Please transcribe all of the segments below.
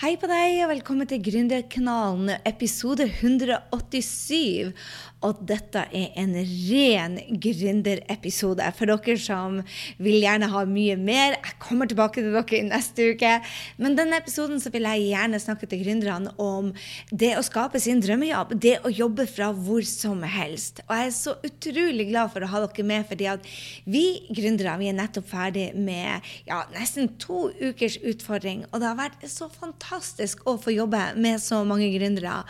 Hei på deg, og velkommen til Gründerkanalen, episode 187. Og dette er en ren gründerepisode for dere som vil gjerne ha mye mer. Jeg kommer tilbake til dere i neste uke. Men denne episoden så vil jeg gjerne snakke til gründerne om det å skape sin drømmejobb. Det å jobbe fra hvor som helst. Og jeg er så utrolig glad for å ha dere med, fordi at vi gründere vi er nettopp ferdig med ja, nesten to ukers utfordring. Og det har vært så fantastisk å få jobbe med så mange gründere.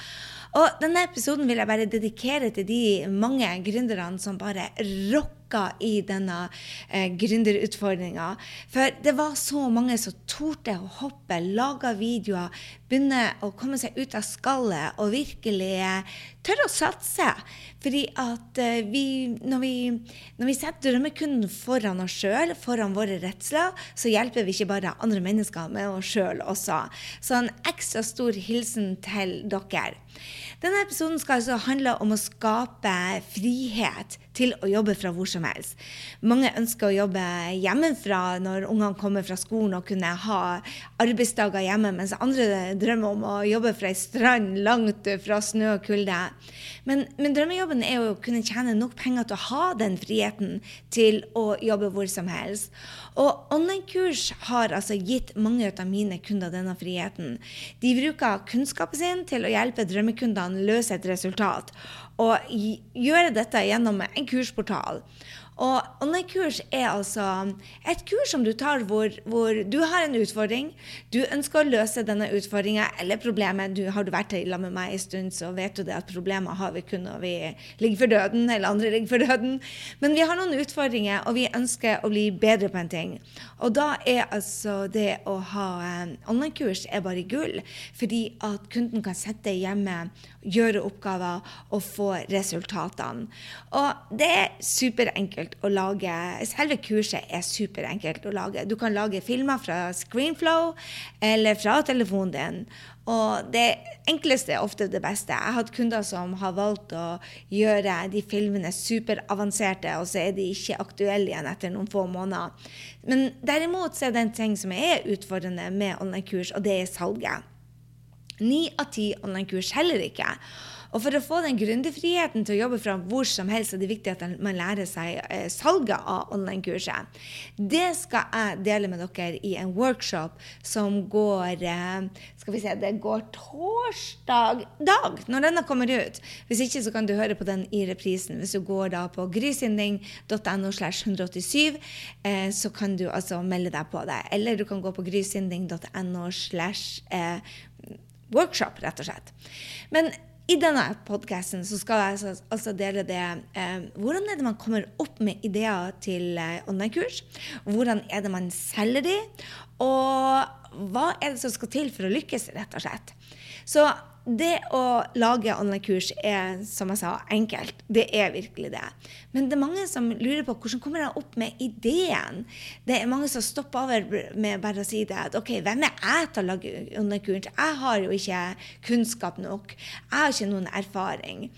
Og denne episoden vil jeg bare dedikere til de mange gründerne som bare rocka i denne eh, gründerutfordringa. For det var så mange som torde å hoppe, lage videoer, begynne å komme seg ut av skallet og virkelig eh, tørre å satse. Fordi at eh, vi når, vi når vi setter drømmekunden foran oss sjøl, foran våre redsler, så hjelper vi ikke bare andre mennesker med oss sjøl også. Så en ekstra stor hilsen til dere. Denne episoden skal altså handle om å skape frihet til å jobbe fra hvor som helst. Mange ønsker å jobbe hjemmefra når ungene kommer fra skolen og kunne ha arbeidsdager hjemme, mens andre drømmer om å jobbe fra ei strand langt fra snø og kulde. Men, men, drømmejobben er å kunne tjene nok penger til å ha den friheten til å jobbe hvor som helst. Og online-kurs har altså gitt mange av mine kunder denne friheten. De bruker kunnskapen sin til å hjelpe drømmekundene løse et resultat og gjøre dette gjennom en kursportal. Og online-kurs er altså et kurs som du tar hvor, hvor, du har en utfordring. Du ønsker å løse denne utfordringa eller problemet. Du, har du vært sammen med meg en stund, så vet du det at problemer har vi kun når vi ligger for døden, eller andre ligger for døden. Men vi har noen utfordringer, og vi ønsker å bli bedre på en ting. Og da er altså det å ha online-kurs er bare gull, fordi at kunden kan sitte hjemme, gjøre oppgaver og få resultatene. Og det er superenkelt å lage Selve kurset er superenkelt å lage. Du kan lage filmer fra Screenflow eller fra telefonen din. Og det enkleste er ofte det beste. Jeg har hatt kunder som har valgt å gjøre de filmene superavanserte, og så er de ikke aktuelle igjen etter noen få måneder. Men derimot er det en ting som er utfordrende med online-kurs, og det er salget. Ni av ti online-kurs heller ikke. Og for å få den gründerfriheten til å jobbe fra hvor som helst, er det viktig at man lærer seg eh, salget av online-kurset. Det skal jeg dele med dere i en workshop som går eh, skal vi se, det går torsdag dag når denne kommer ut. Hvis ikke så kan du høre på den i reprisen. Hvis du går da på grysynding.no slash 187, eh, så kan du altså melde deg på det. Eller du kan gå på grysynding.no slash workshop, rett og slett. Men i denne podkasten skal jeg altså, altså dele det eh, Hvordan er det man kommer opp med ideer til eh, online-kurs? Hvordan er det man selger de? Og hva er det som skal til for å lykkes, rett og slett? Så det å lage online-kurs er som jeg sa, enkelt. Det er virkelig det. Men det er mange som lurer på hvordan kommer jeg opp med ideen. Det er mange som stopper over med bare å si det at OK, hvem er jeg til å lage online-kurs? Jeg har jo ikke kunnskap nok. Jeg har ikke noen erfaring.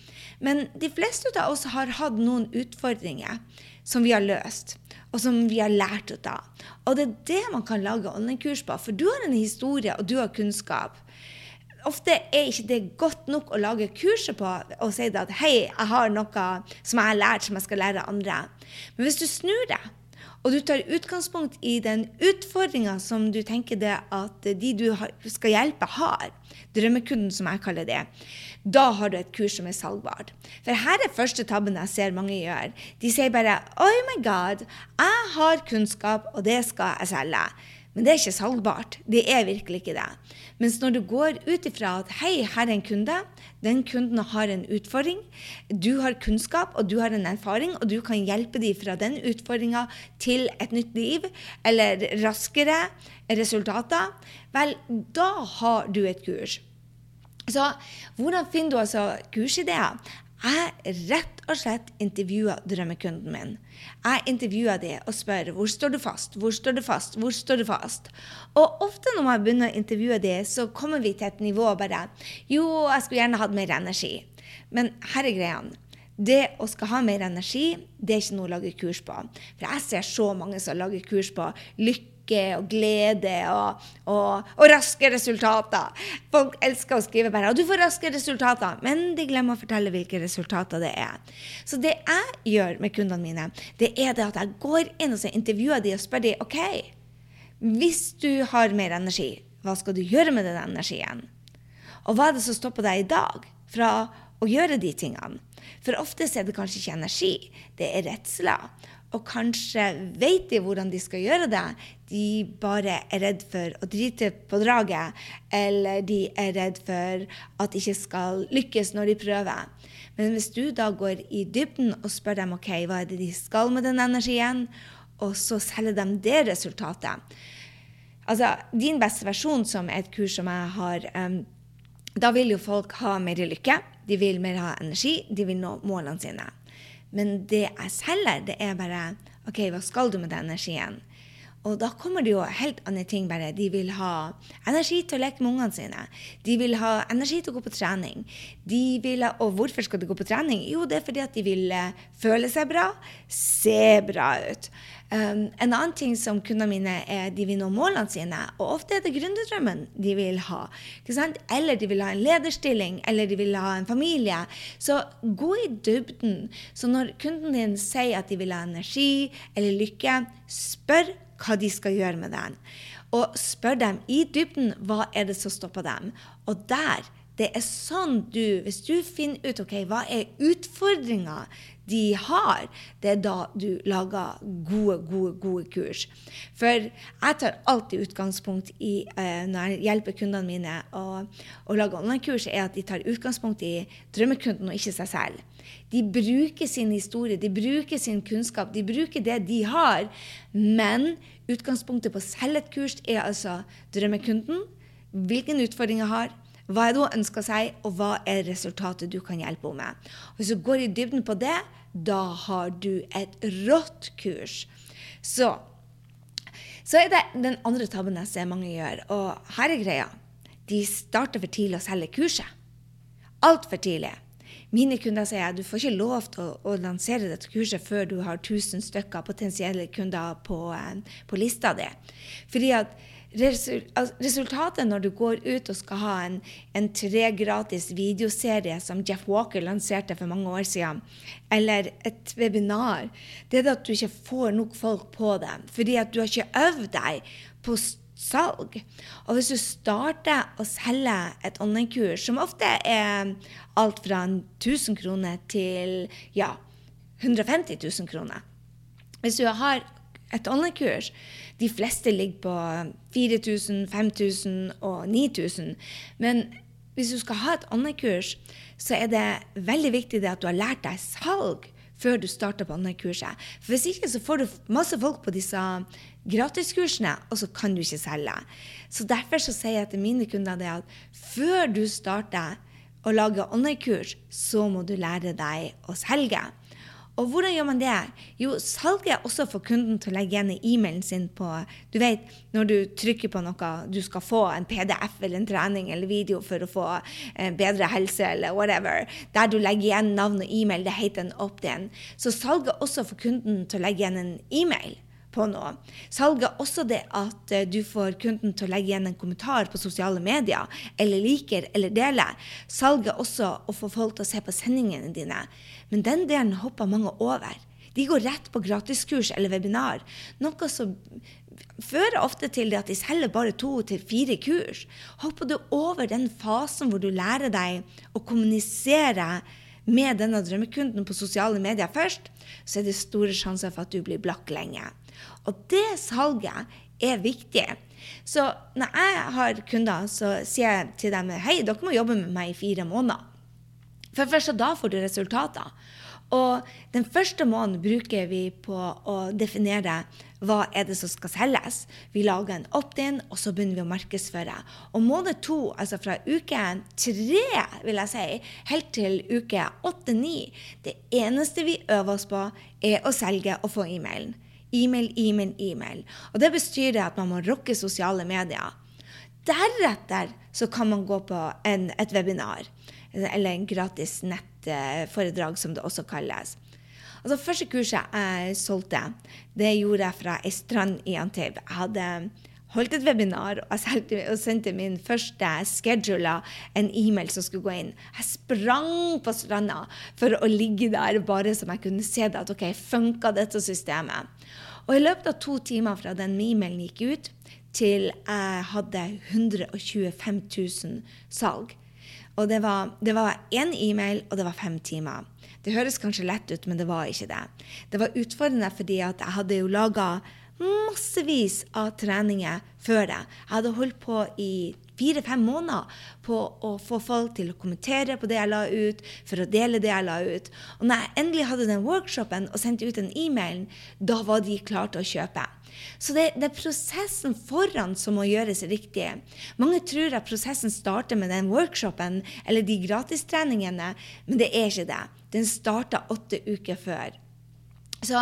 Men de fleste av oss har hatt noen utfordringer som vi har løst og som vi har lært ut av. Og det er det man kan lage online-kurs på, for du har en historie, og du har kunnskap ofte er ikke det godt nok å lage kurset på og si at hei, jeg har noe som jeg har lært, som jeg skal lære andre. Men hvis du snur det, og du tar utgangspunkt i den utfordringa som du tenker det at de du skal hjelpe, har, drømmekunden som jeg kaller det, da har du et kurs som er salgbart. For her er første tabben jeg ser mange gjør. De sier bare Oh my God, jeg har kunnskap, og det skal jeg selge. Men det er ikke salgbart. Det er virkelig ikke det. Mens når du går ut ifra at hei, her er en kunde, den kunden har en utfordring, du har kunnskap og du har en erfaring, og du kan hjelpe dem fra den utfordringa til et nytt liv, eller raskere resultater, vel, da har du et kurs. Så hvordan finner du altså kursideer? Jeg rett og slett intervjua drømmekunden min. Jeg intervjua de og spør hvor står du fast, hvor står du fast, hvor står du fast. Og ofte når man begynner å intervjue de, så kommer vi til et nivå bare Jo, jeg skulle gjerne hatt mer energi. Men her er greia. Det å skal ha mer energi, det er ikke noe å lage kurs på. For jeg ser så mange som lager kurs på lykke lykke og glede og, og, og, raske resultater. Folk elsker å skrive bare 'og du får raske resultater', men de glemmer å fortelle hvilke resultater det er. Så det jeg gjør med kundene mine, det er det at jeg går inn og intervjuer de og spør de, OK, hvis du har mer energi, hva skal du gjøre med den energien? Og hva er det som stopper deg i dag fra å gjøre de tingene? For ofte er det kanskje ikke energi, det er redsler. Og kanskje vet de hvordan de skal gjøre det, de bare er redd for å drite på draget, eller de er redd for at de ikke skal lykkes når de prøver. Men hvis du da går i dybden og spør dem ok, hva er det de skal med den energien, og så selger dem det resultatet Altså, Din beste versjon, som er et kurs som jeg har um, Da vil jo folk ha mer lykke. De vil mer ha energi, de vil nå målene sine. Men det jeg selger, det er bare OK, hva skal du med den energien? Og da kommer det jo helt andre ting. bare. De vil ha energi til å leke med ungene sine. De vil ha energi til å gå på trening. De vil ha, og hvorfor skal de gå på trening? Jo, det er fordi at de vil eh, føle seg bra, se bra ut. Um, en annen ting som kundene mine er de vil nå målene sine. Og ofte er det gründerdrømmen de vil ha. Eller de vil ha en lederstilling, eller de vil ha en familie. Så gå i dybden. Så når kunden din sier at de vil ha energi eller lykke, spør hva de skal gjøre med den. Og spør dem i dybden hva er det som stopper dem. Og der det er sånn du, Hvis du finner ut ok, hva er utfordringa de har, det er da du lager gode, gode, gode kurs. For jeg tar alltid utgangspunkt i, eh, når jeg hjelper kundene mine å, å lage online-kurs, er at de tar utgangspunkt i drømmekunden og ikke seg selv. De bruker sin historie, de bruker sin kunnskap, de bruker det de har. Men utgangspunktet på å selge et kurs er altså drømmekunden, hvilken utfordring jeg har, hva er det hun ønsker seg, og hva er resultatet du kan hjelpe henne med? Hvis du går i dybden på det, da har du et rått kurs. Så, så er det den andre tabben jeg ser mange gjør, og her er greia. De starter for tidlig å selge kurset. Altfor tidlig. Mine kunder sier at du får ikke lov til å, å, lansere dette kurset før du har 1000 stykker potensielle kunder på, eh, på lista di. Fordi at resultatet når du går ut og skal ha en, en tre gratis videoserie som Jeff Walker lanserte for mange år siden, eller et webinar, det er at du ikke får nok folk på det. Fordi at du har ikke øvd deg på salg. Og hvis du starter å selge et online-kurs, som ofte er alt fra 1000 kroner til ja, 150 000 kroner Hvis du har et online-kurs. De fleste ligger på 4000, 5000 og 9000. Men hvis du skal ha et online-kurs, så er det veldig viktig at du har lært deg salg før du starter på online-kurset. For Hvis ikke så får du masse folk på disse gratiskursene, og så kan du ikke selge. Så Derfor så sier jeg til mine kunder det at før du starter å lage online-kurs, så må du lære deg å selge. Og hvordan gjør man det? Jo, salget er også for kunden til å legge igjen e-mailen sin på Du vet, når du trykker på noe, du skal få en PDF eller en trening eller video for å få eh, bedre helse eller whatever, der du legger igjen navn og e-mail, det heter en opt-in. Så salget er også for kunden til å legge igjen en e-mail på noe. Salget er også det at eh, du får kunden til å legge igjen en kommentar på sosiale medier, eller liker eller deler. Salget er også å få folk til å se på sendingene dine. Men den delen hopper mange over. De går rett på gratiskurs eller webinar, noe som fører ofte til at de selger bare to til fire kurs. Hopper du over den fasen hvor du lærer deg å kommunisere med denne drømmekunden på sosiale medier først, så er det store sjanser for at du blir blakk lenge. Og det salget er viktig. Så når jeg har kunder, så sier jeg til dem hei, dere må jobbe med meg i fire måneder. For først da får du resultater. Og den første måneden bruker vi på å definere hva er det som skal selges. Vi lager en opt-in, og så begynner vi å markedsføre. Og måned to, altså fra uke tre, vil jeg si, helt til uke åtte-ni, det eneste vi øver oss på, er å selge og få e-mailen. E-mail, e-mail, e-mail. Og det bestyrer at man må rocke sosiale medier. Deretter så kan man gå på en, et webinar, eller en gratis nettforedrag, som det også kalles. Altså, første kurset jeg solgte, det gjorde jeg fra ei strand i Antibes. Jeg hadde holdt et webinar og sendte min første scheduler en e-mail som skulle gå inn. Jeg sprang på stranda for å ligge der bare så jeg kunne se det, at ok, funka dette systemet. Og i løpet av to timer fra den e-mailen gikk ut, til jeg hadde 125 000 salg. Og det var, det én e-mail, og det var fem timer. Det høres kanskje lett ut, men det var ikke det. Det var utfordrende fordi at jeg hadde jo laga massevis av treninger før det. Jeg hadde holdt på i fire-fem måneder på å få folk til å kommentere på det jeg la ut, for å dele det jeg la ut. Og når jeg endelig hadde den workshopen og sendte ut den e-mailen, da var de klare til å kjøpe. Så det, det, er prosessen foran som må gjøres riktig. Mange tror at prosessen starter med den workshopen eller de gratistreningene, men det er ikke det. Den starta åtte uker før. Så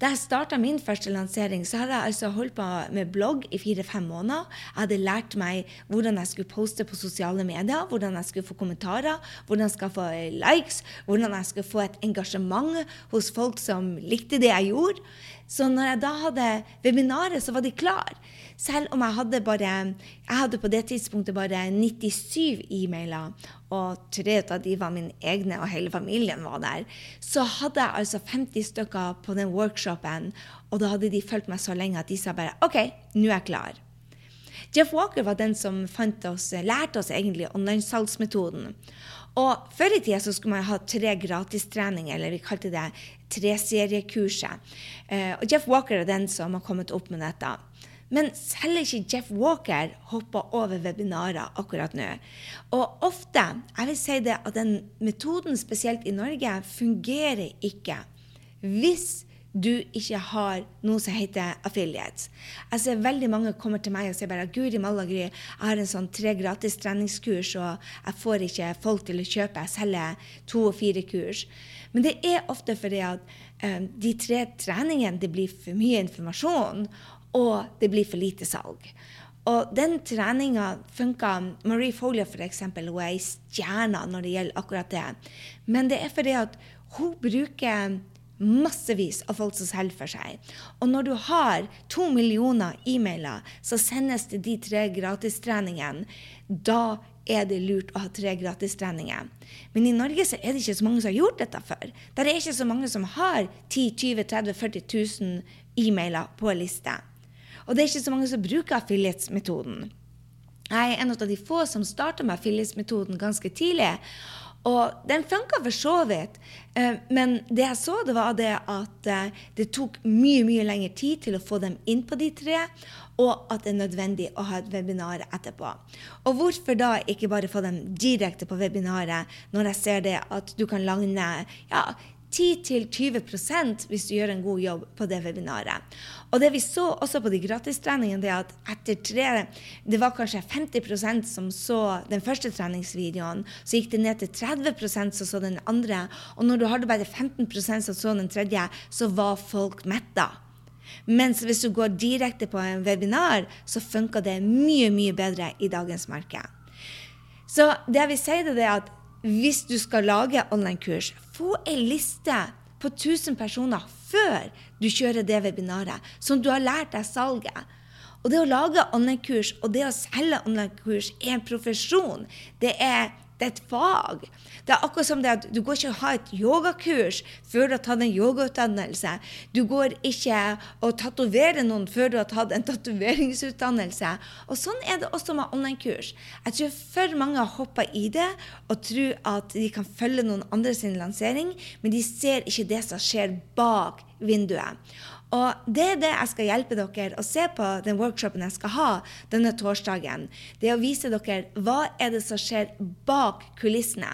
Da jeg starta min første lansering, så hadde jeg altså holdt på med blogg i fire-fem måneder. Jeg hadde lært meg hvordan jeg skulle poste på sosiale medier, hvordan jeg skulle få kommentarer, hvordan jeg skulle få likes, hvordan jeg skulle få et engasjement hos folk som likte det jeg gjorde. Så når jeg da hadde webinaret, så var de klar. Selv om jeg hadde bare Jeg hadde på det tidspunktet bare 97 e-mailer, og tre av de var mine egne, og hele familien var der, så hadde jeg altså 50 stykker på den workshopen, og da hadde de fulgt meg så lenge at de sa bare OK, nå er jeg klar. Jeff Walker var den som oss, lærte oss egentlig online-salgsmetoden. Og Før i tida så skulle man ha tre gratistreninger, eller vi kalte det treseriekurset. Uh, og Jeff Walker er den som har kommet opp med dette. Men selv ikke Jeff Walker hopper over webinarer akkurat nå. Og ofte, jeg vil si det, at den metoden, spesielt i Norge, fungerer ikke hvis du ikke har noe som heter affiliates. Jeg ser veldig mange kommer til meg og sier bare Guri malla Gry, jeg har en sånn tre gratis treningskurs, og jeg får ikke folk til å kjøpe. Jeg selger to og fire kurs. Men det er ofte fordi at um, de tre treningene det blir for mye informasjon, og det blir for lite salg. Og den treninga funka. Marie Folia eksempel, hun er ei stjerne når det gjelder akkurat det. Men det er fordi at hun bruker massevis av folk som selger for seg. Og når du har to millioner e-mailer som sendes til de tre gratistreningene, da er det lurt å ha tre gratistreninger. Men i Norge så er det ikke så mange som har gjort dette før. Det er ikke så mange som har 10 20 30 40 000 e-mailer på liste. Og det er ikke så mange som bruker affiliates-metoden. Jeg er en av de få som starta med affiliates-metoden ganske tidlig. Og den funka for så vidt, eh, men det jeg så, det var det at eh, det tok mye mye lengre tid til å få dem inn på de tre, og at det er nødvendig å ha et webinar etterpå. Og hvorfor da ikke bare få dem direkte på webinaret, når jeg ser det at du kan lagne ja, 10-20% hvis du gjør en god jobb på det webinaret. Og det vi så også på de gratistreningene, det at etter tre Det var kanskje 50% som så den første treningsvideoen. Så gikk det ned til 30% som så den andre. Og når du hadde bare 15% som så den tredje, så var folk metta. Mens hvis du går direkte på en webinar, så funker det mye, mye bedre i dagens marked. Så det jeg vil si, det er at hvis du skal lage online-kurs, få ei liste på 1000 personer før du kjører det webinaret, som du har lært deg salget. Og det å lage online-kurs og det å selge online-kurs er en profesjon. Det er det er et fag. Det er akkurat som det at du går ikke og har et yogakurs før du har tatt en yogautdannelse. Du går ikke og tatoverer noen før du har tatt en tatoveringsutdannelse. Og sånn er det også med online-kurs. Jeg tror for mange har hoppa i det og tror at de kan følge noen andre sin lansering, men de ser ikke det som skjer bak vinduet. Og det er det jeg skal hjelpe dere å se på den workshopen jeg skal ha denne torsdagen. Det er å vise dere hva er det som skjer bak kulissene.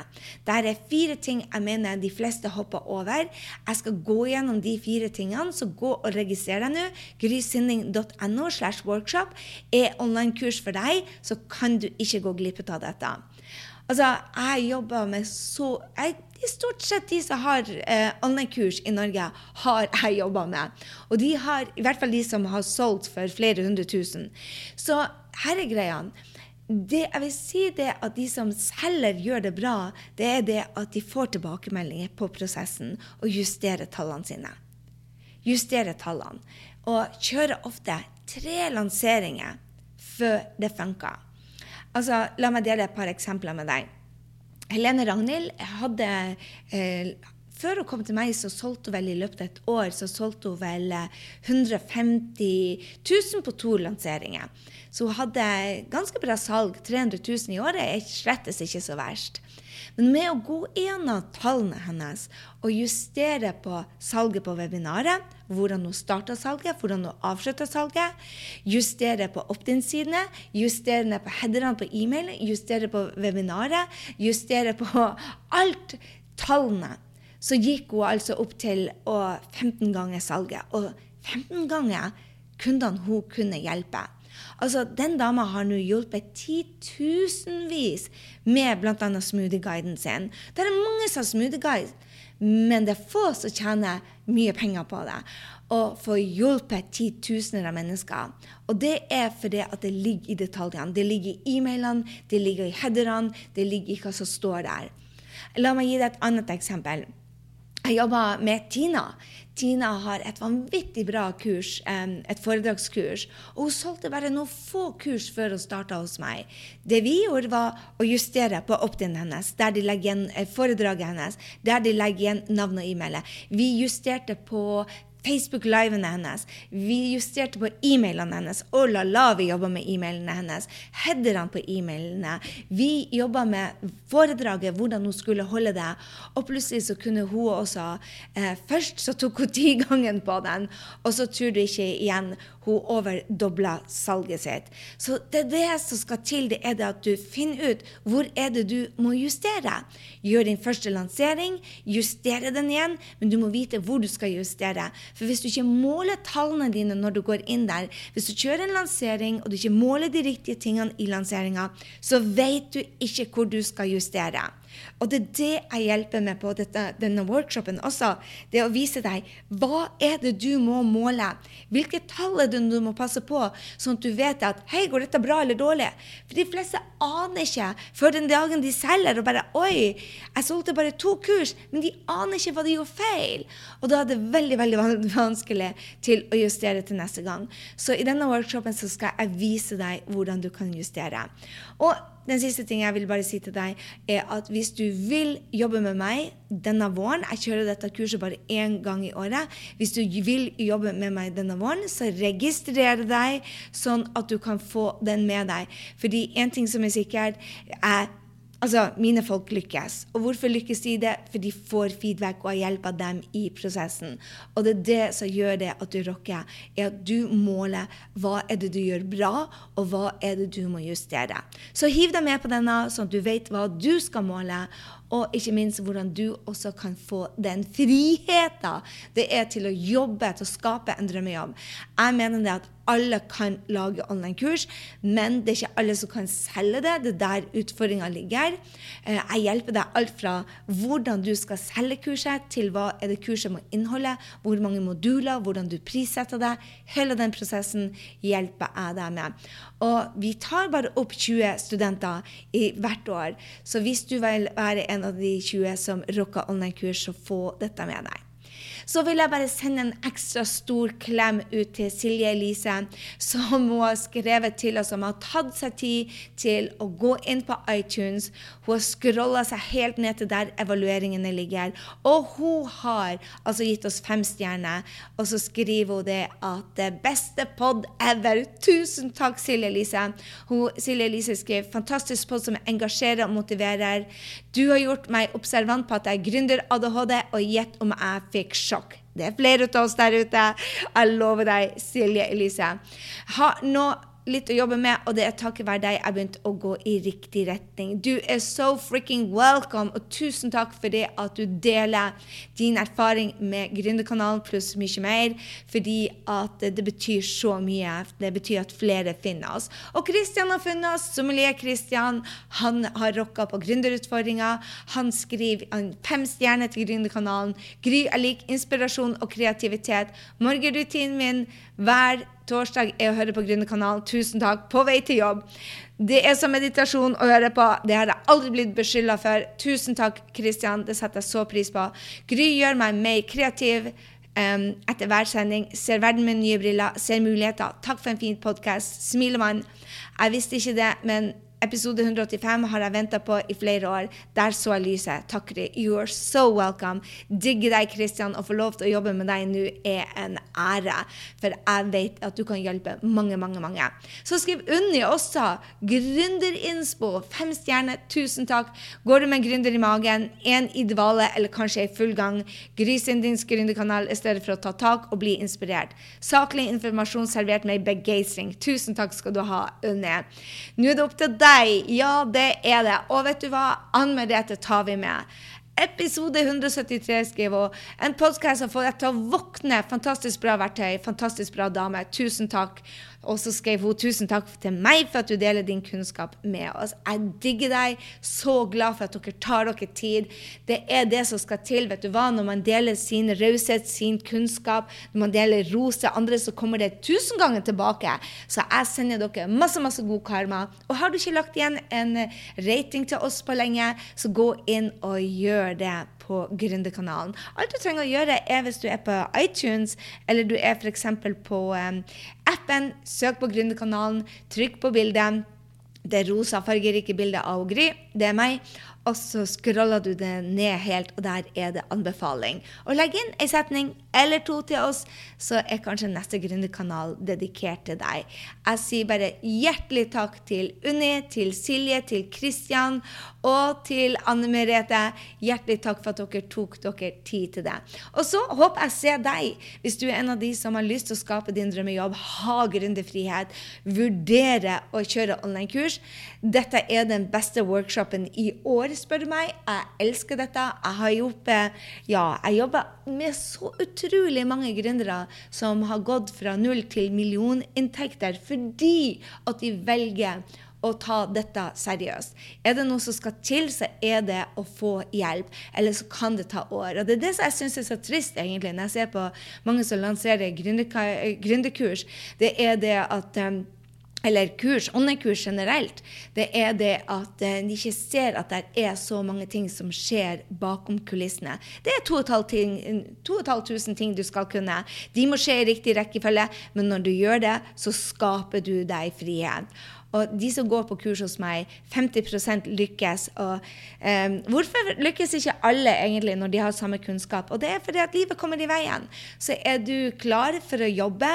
Der er fire ting jeg mener de fleste hopper over. Jeg skal gå gjennom de fire tingene, så gå og registrer deg nå. grysynding.no slash workshop er online-kurs for deg, så kan du ikke gå glipp av dette. Altså, jeg jobber med så jeg, Stort sett de som har eh, online-kurs i Norge, har jeg jobba med. Og de har, i hvert fall de som har solgt for flere hundre tusen. Så her er greia. det jeg vil si det at de som selger, gjør det bra, det er det at de får tilbakemeldinger på prosessen og justerer tallene sine. Justerer tallene. Og kjører ofte tre lanseringer før det funker. Altså, la meg dele et par eksempler med deg. Helene Ragnhild hadde eh, før hun kom til meg, så solgte hun vel i løpet av et år så solgte hun vel 150 eh, 000 på to lanseringer. Så hun hadde ganske bra salg. 300 000 i året er slett ikke så verst. Men med å gå gjennom tallene hennes og justere på salget på webinaret, hvordan hun starta salget, hvordan hun avslutta salget, justere på opt-in-sidene, justere på headerne på e-mail, justere på webinaret, justere på alt tallene så gikk hun altså opp til 15 ganger salget. Og 15 ganger kundene hun kunne hjelpe. Altså, Den dama har nå hjulpet titusenvis med bl.a. smoothieguiden sin. Det er mange som har smoothie-guide, men det er få som tjener mye penger på det. Og får hjulpet titusener av mennesker. Og det er fordi at det ligger i detaljene. Det ligger i e-mailene, det ligger i headerne, det ligger i hva som står der. La meg gi deg et annet eksempel. Jeg jobba med Tina. Tina har et vanvittig bra kurs, et foredragskurs. Og hun solgte bare noen få kurs før hun starta hos meg. Det vi gjorde, var å justere på opt-in hennes, der de legger igjen eh, foredraget hennes, der de legger igjen navn og e-mail. Vi justerte på Facebook-livene hennes. Vi justerte på e-mailene hennes. Oh la la, vi jobba med e-mailene hennes. Headerne på e-mailene. Vi jobba med foredraget, hvordan hun skulle holde det. Og plutselig så kunne hun også eh, Først så tok hun tigangen på den, og så tror du ikke igjen hun overdobla salget sitt. Så det er det som skal til, det er det at du finner ut hvor er det du må justere. Gjør din første lansering, justere den igjen, men du må vite hvor du skal justere. For hvis du ikke måler tallene dine når du går inn der, hvis du kjører en lansering og du ikke måler de riktige tingene i lanseringa, så vet du ikke hvor du skal justere. Og det er det jeg hjelper med på dette, denne workshopen også. Det å vise deg hva er det du må måle. Hvilke tall er det du må passe på, sånn at du vet at hei, går dette bra eller dårlig? For de fleste aner ikke før den dagen de selger og bare oi, jeg solgte bare to kurs, men de aner ikke hva de gjorde feil. Og da er det veldig veldig vanskelig til å justere til neste gang. Så i denne workshopen så skal jeg vise deg hvordan du kan justere. Og den siste ting jeg vil bare si til deg, er at hvis du vil jobbe med meg denne våren Jeg kjører dette kurset bare én gang i året. Hvis du vil jobbe med meg denne våren, så registrer deg, sånn at du kan få den med deg. Fordi en ting som er sikkert, er Altså, mine folk lykkes. Og hvorfor lykkes de det? For de får feedback og har av dem i prosessen. Og det er det som gjør det at du rocker, er at du måler hva er det du gjør bra, og hva er det du må justere. Så hiv deg med på denne, sånn at du vet hva du skal måle, og ikke minst hvordan du også kan få den friheten det er til å jobbe, til å skape en drømmejobb. Jeg mener det at alle kan lage online-kurs, men det er ikke alle som kan selge det. Det er der utfordringa ligger. Eh, jeg hjelper deg alt fra hvordan du skal selge kurset, til hva er det kurset må inneholde, hvor mange moduler, hvordan du prissetter det. Hele den prosessen hjelper jeg deg med. Og vi tar bare opp 20 studenter i hvert år. Så hvis du vil være en av de 20 som rocker online-kurs, så få dette med deg. Så vil jeg bare sende en ekstra stor klem ut til Silje Elise, som hun har skrevet til oss, som har tatt seg tid til å gå inn på iTunes. Hun har scrolla seg helt ned til der evalueringene ligger. Og hun har altså gitt oss fem stjerner. Og så skriver hun det at det beste pod ever. Tusen takk, Silje Elise. Silje Elise skriver fantastisk pod som engasjerer og motiverer. Du har gjort meg observant på at jeg gründer ADHD, og gjett om jeg fikk sjokk. Det er flere av oss der ute. Jeg lover deg, Silje Elise. Ha, nå litt å jobbe med, og det er takket være deg jeg har begynt å gå i riktig retning. Du er so freaking welcome, og tusen takk for det at du deler din erfaring med Gründerkanalen pluss mye mer, fordi at det betyr så mye. Det betyr at flere finner oss. Og Kristian har funnet oss. Sommelier Kristian. Han har rocka på gründerutfordringa. Han skriver fem stjerner til Gründerkanalen. Gry er lik inspirasjon og kreativitet. Morgenrutinen min hver torsdag er å høre på Gründerkanalen. Tusen takk. På vei til jobb. Det er som meditasjon å høre på. Det har jeg aldri blitt beskylda for. Tusen takk, Kristian. Det setter jeg så pris på. Gry gjør meg mer kreativ. Um, etter hver sending. Ser verden med nye briller, ser muligheter. Takk for en fin podkast. Smilemann. Jeg visste ikke det, men Episode 185 har jeg venta på i flere år. Der så jeg lyset. Takk, You are so welcome. Digger deg, Kristian. Å få lov til å jobbe med deg nå er en ære. For jeg vet at du kan hjelpe mange, mange, mange. Så skriv Unni også. Gründerinspo. Fem stjerner. Tusen takk. Går du med en gründer i magen, en i dvale eller kanskje i full gang, grys inn din gründerkanal i stedet for å ta tak og bli inspirert. Saklig informasjon servert med begeistring. Tusen takk skal du ha, Unni. Nå er det opp til deg deg. Ja, det er det. Og vet du hva? Ann Merete tar vi med. Episode 173 skriver hun. En podkast som får deg til å våkne. Fantastisk bra verktøy. Fantastisk bra dame. Tusen takk. Og så skrev hun tusen takk til meg for at du deler din kunnskap med oss. Jeg digger deg. Så glad for at dere tar dere tid. Det er det som skal til. vet du hva? Når man deler sin raushet, sin kunnskap, når man deler ros til andre, så kommer det tusen ganger tilbake. Så jeg sender dere masse, masse god karma. Og har du ikke lagt igjen en rating til oss på lenge, så gå inn og gjør det på Gründerkanalen. Alt du trenger å gjøre, er hvis du er på iTunes, eller du er f.eks. på um, appen, søk på Gründerkanalen, trykk på bildet. Det rosa fargerike bildet av Gry, det er meg og så scroller du det ned helt, og der er det anbefaling. Og legg inn ei setning eller to til oss, så er kanskje neste gründerkanal dedikert til deg. Jeg sier bare hjertelig takk til Unni, til Silje, til Kristian og til Anne Merete. Hjertelig takk for at dere tok dere tid til det. Og så håper jeg ser deg, hvis du er en av de som har lyst til å skape din drømmejobb, ha gründerfrihet, vurdere å kjøre online-kurs. Dette er den beste workshopen i år spør du meg. Jeg elsker dette. Jeg har jobbet ja, jeg jobber med så utrolig mange gründere som har gått fra null til millioninntekter fordi at de velger å ta dette seriøst. Er det noe som skal til, så er det å få hjelp. Eller så kan det ta år. Og Det er det som jeg syns er så trist, egentlig, når jeg ser på mange som lanserer gründerkurs. Det er det at um, eller kurs, åndekurs generelt, det er det at eh, de ikke ser at det er så mange ting som skjer bakom kulissene. Det er 2500 ting du skal kunne. De må skje i riktig rekkefølge, men når du gjør det, så skaper du deg frihet. Og de som går på kurs hos meg, 50 lykkes. Og um, hvorfor lykkes ikke alle egentlig når de har samme kunnskap? Og det er fordi at livet kommer i veien. Så er du klar for å jobbe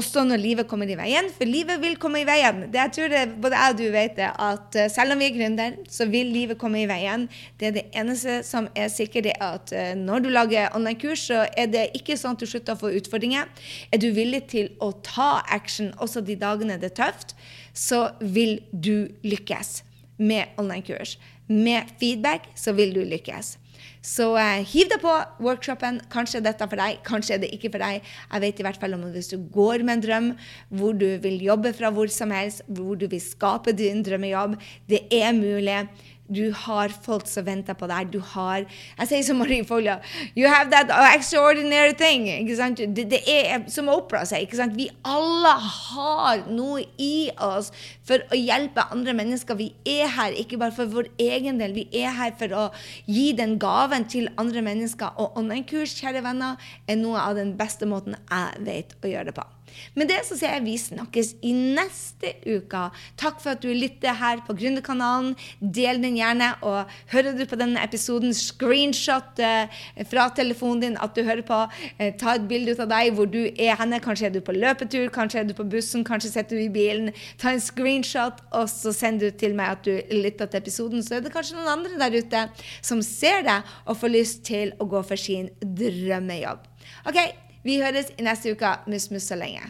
også når livet kommer i veien, for livet vil komme i veien. Det jeg tror det, både jeg og du vet det, at eh, selv om vi er gründer, så vil livet komme i veien. Det er det eneste som er sikkert, det at eh, når du lager online-kurs, så er det ikke sånn at du slutter å få utfordringer. Er du villig til å ta action også de dagene det er tøft, så vil du lykkes med online-kurs. Med feedback så vil du lykkes. Så uh, hiv deg på workshopen. Kanskje er dette for deg, kanskje er det ikke for deg. Jeg vet i hvert fall om hvis du går med en drøm hvor du vil jobbe fra hvor som helst, hvor du vil skape din drømmejobb, det er mulig. Du har folk som venter på deg. Du har Jeg sier som Marie Folja You have that extraordinary thing. Ikke sant? Det, det er som Opera sier. Ikke sant? Vi alle har noe i oss for å hjelpe andre mennesker. Vi er her ikke bare for vår egen del. Vi er her for å gi den gaven til andre mennesker. Og online-kurs, kjære venner, er noe av den beste måten jeg vet å gjøre det på. Med det så sier jeg vi snakkes i neste uke. Takk for at du lytter her på Gründerkanalen. Del den gjerne. Og hører du på denne episoden, screenshot eh, fra telefonen din at du hører på. Eh, ta et bilde ut av deg hvor du er henne. Kanskje er du på løpetur, kanskje er du på bussen, kanskje sitter du i bilen. Ta en screenshot, og så sender du til meg at du lytter til episoden. Så er det kanskje noen andre der ute som ser deg og får lyst til å gå for sin drømmejobb. OK, vi høres i neste uke. Mus, mus så lenge.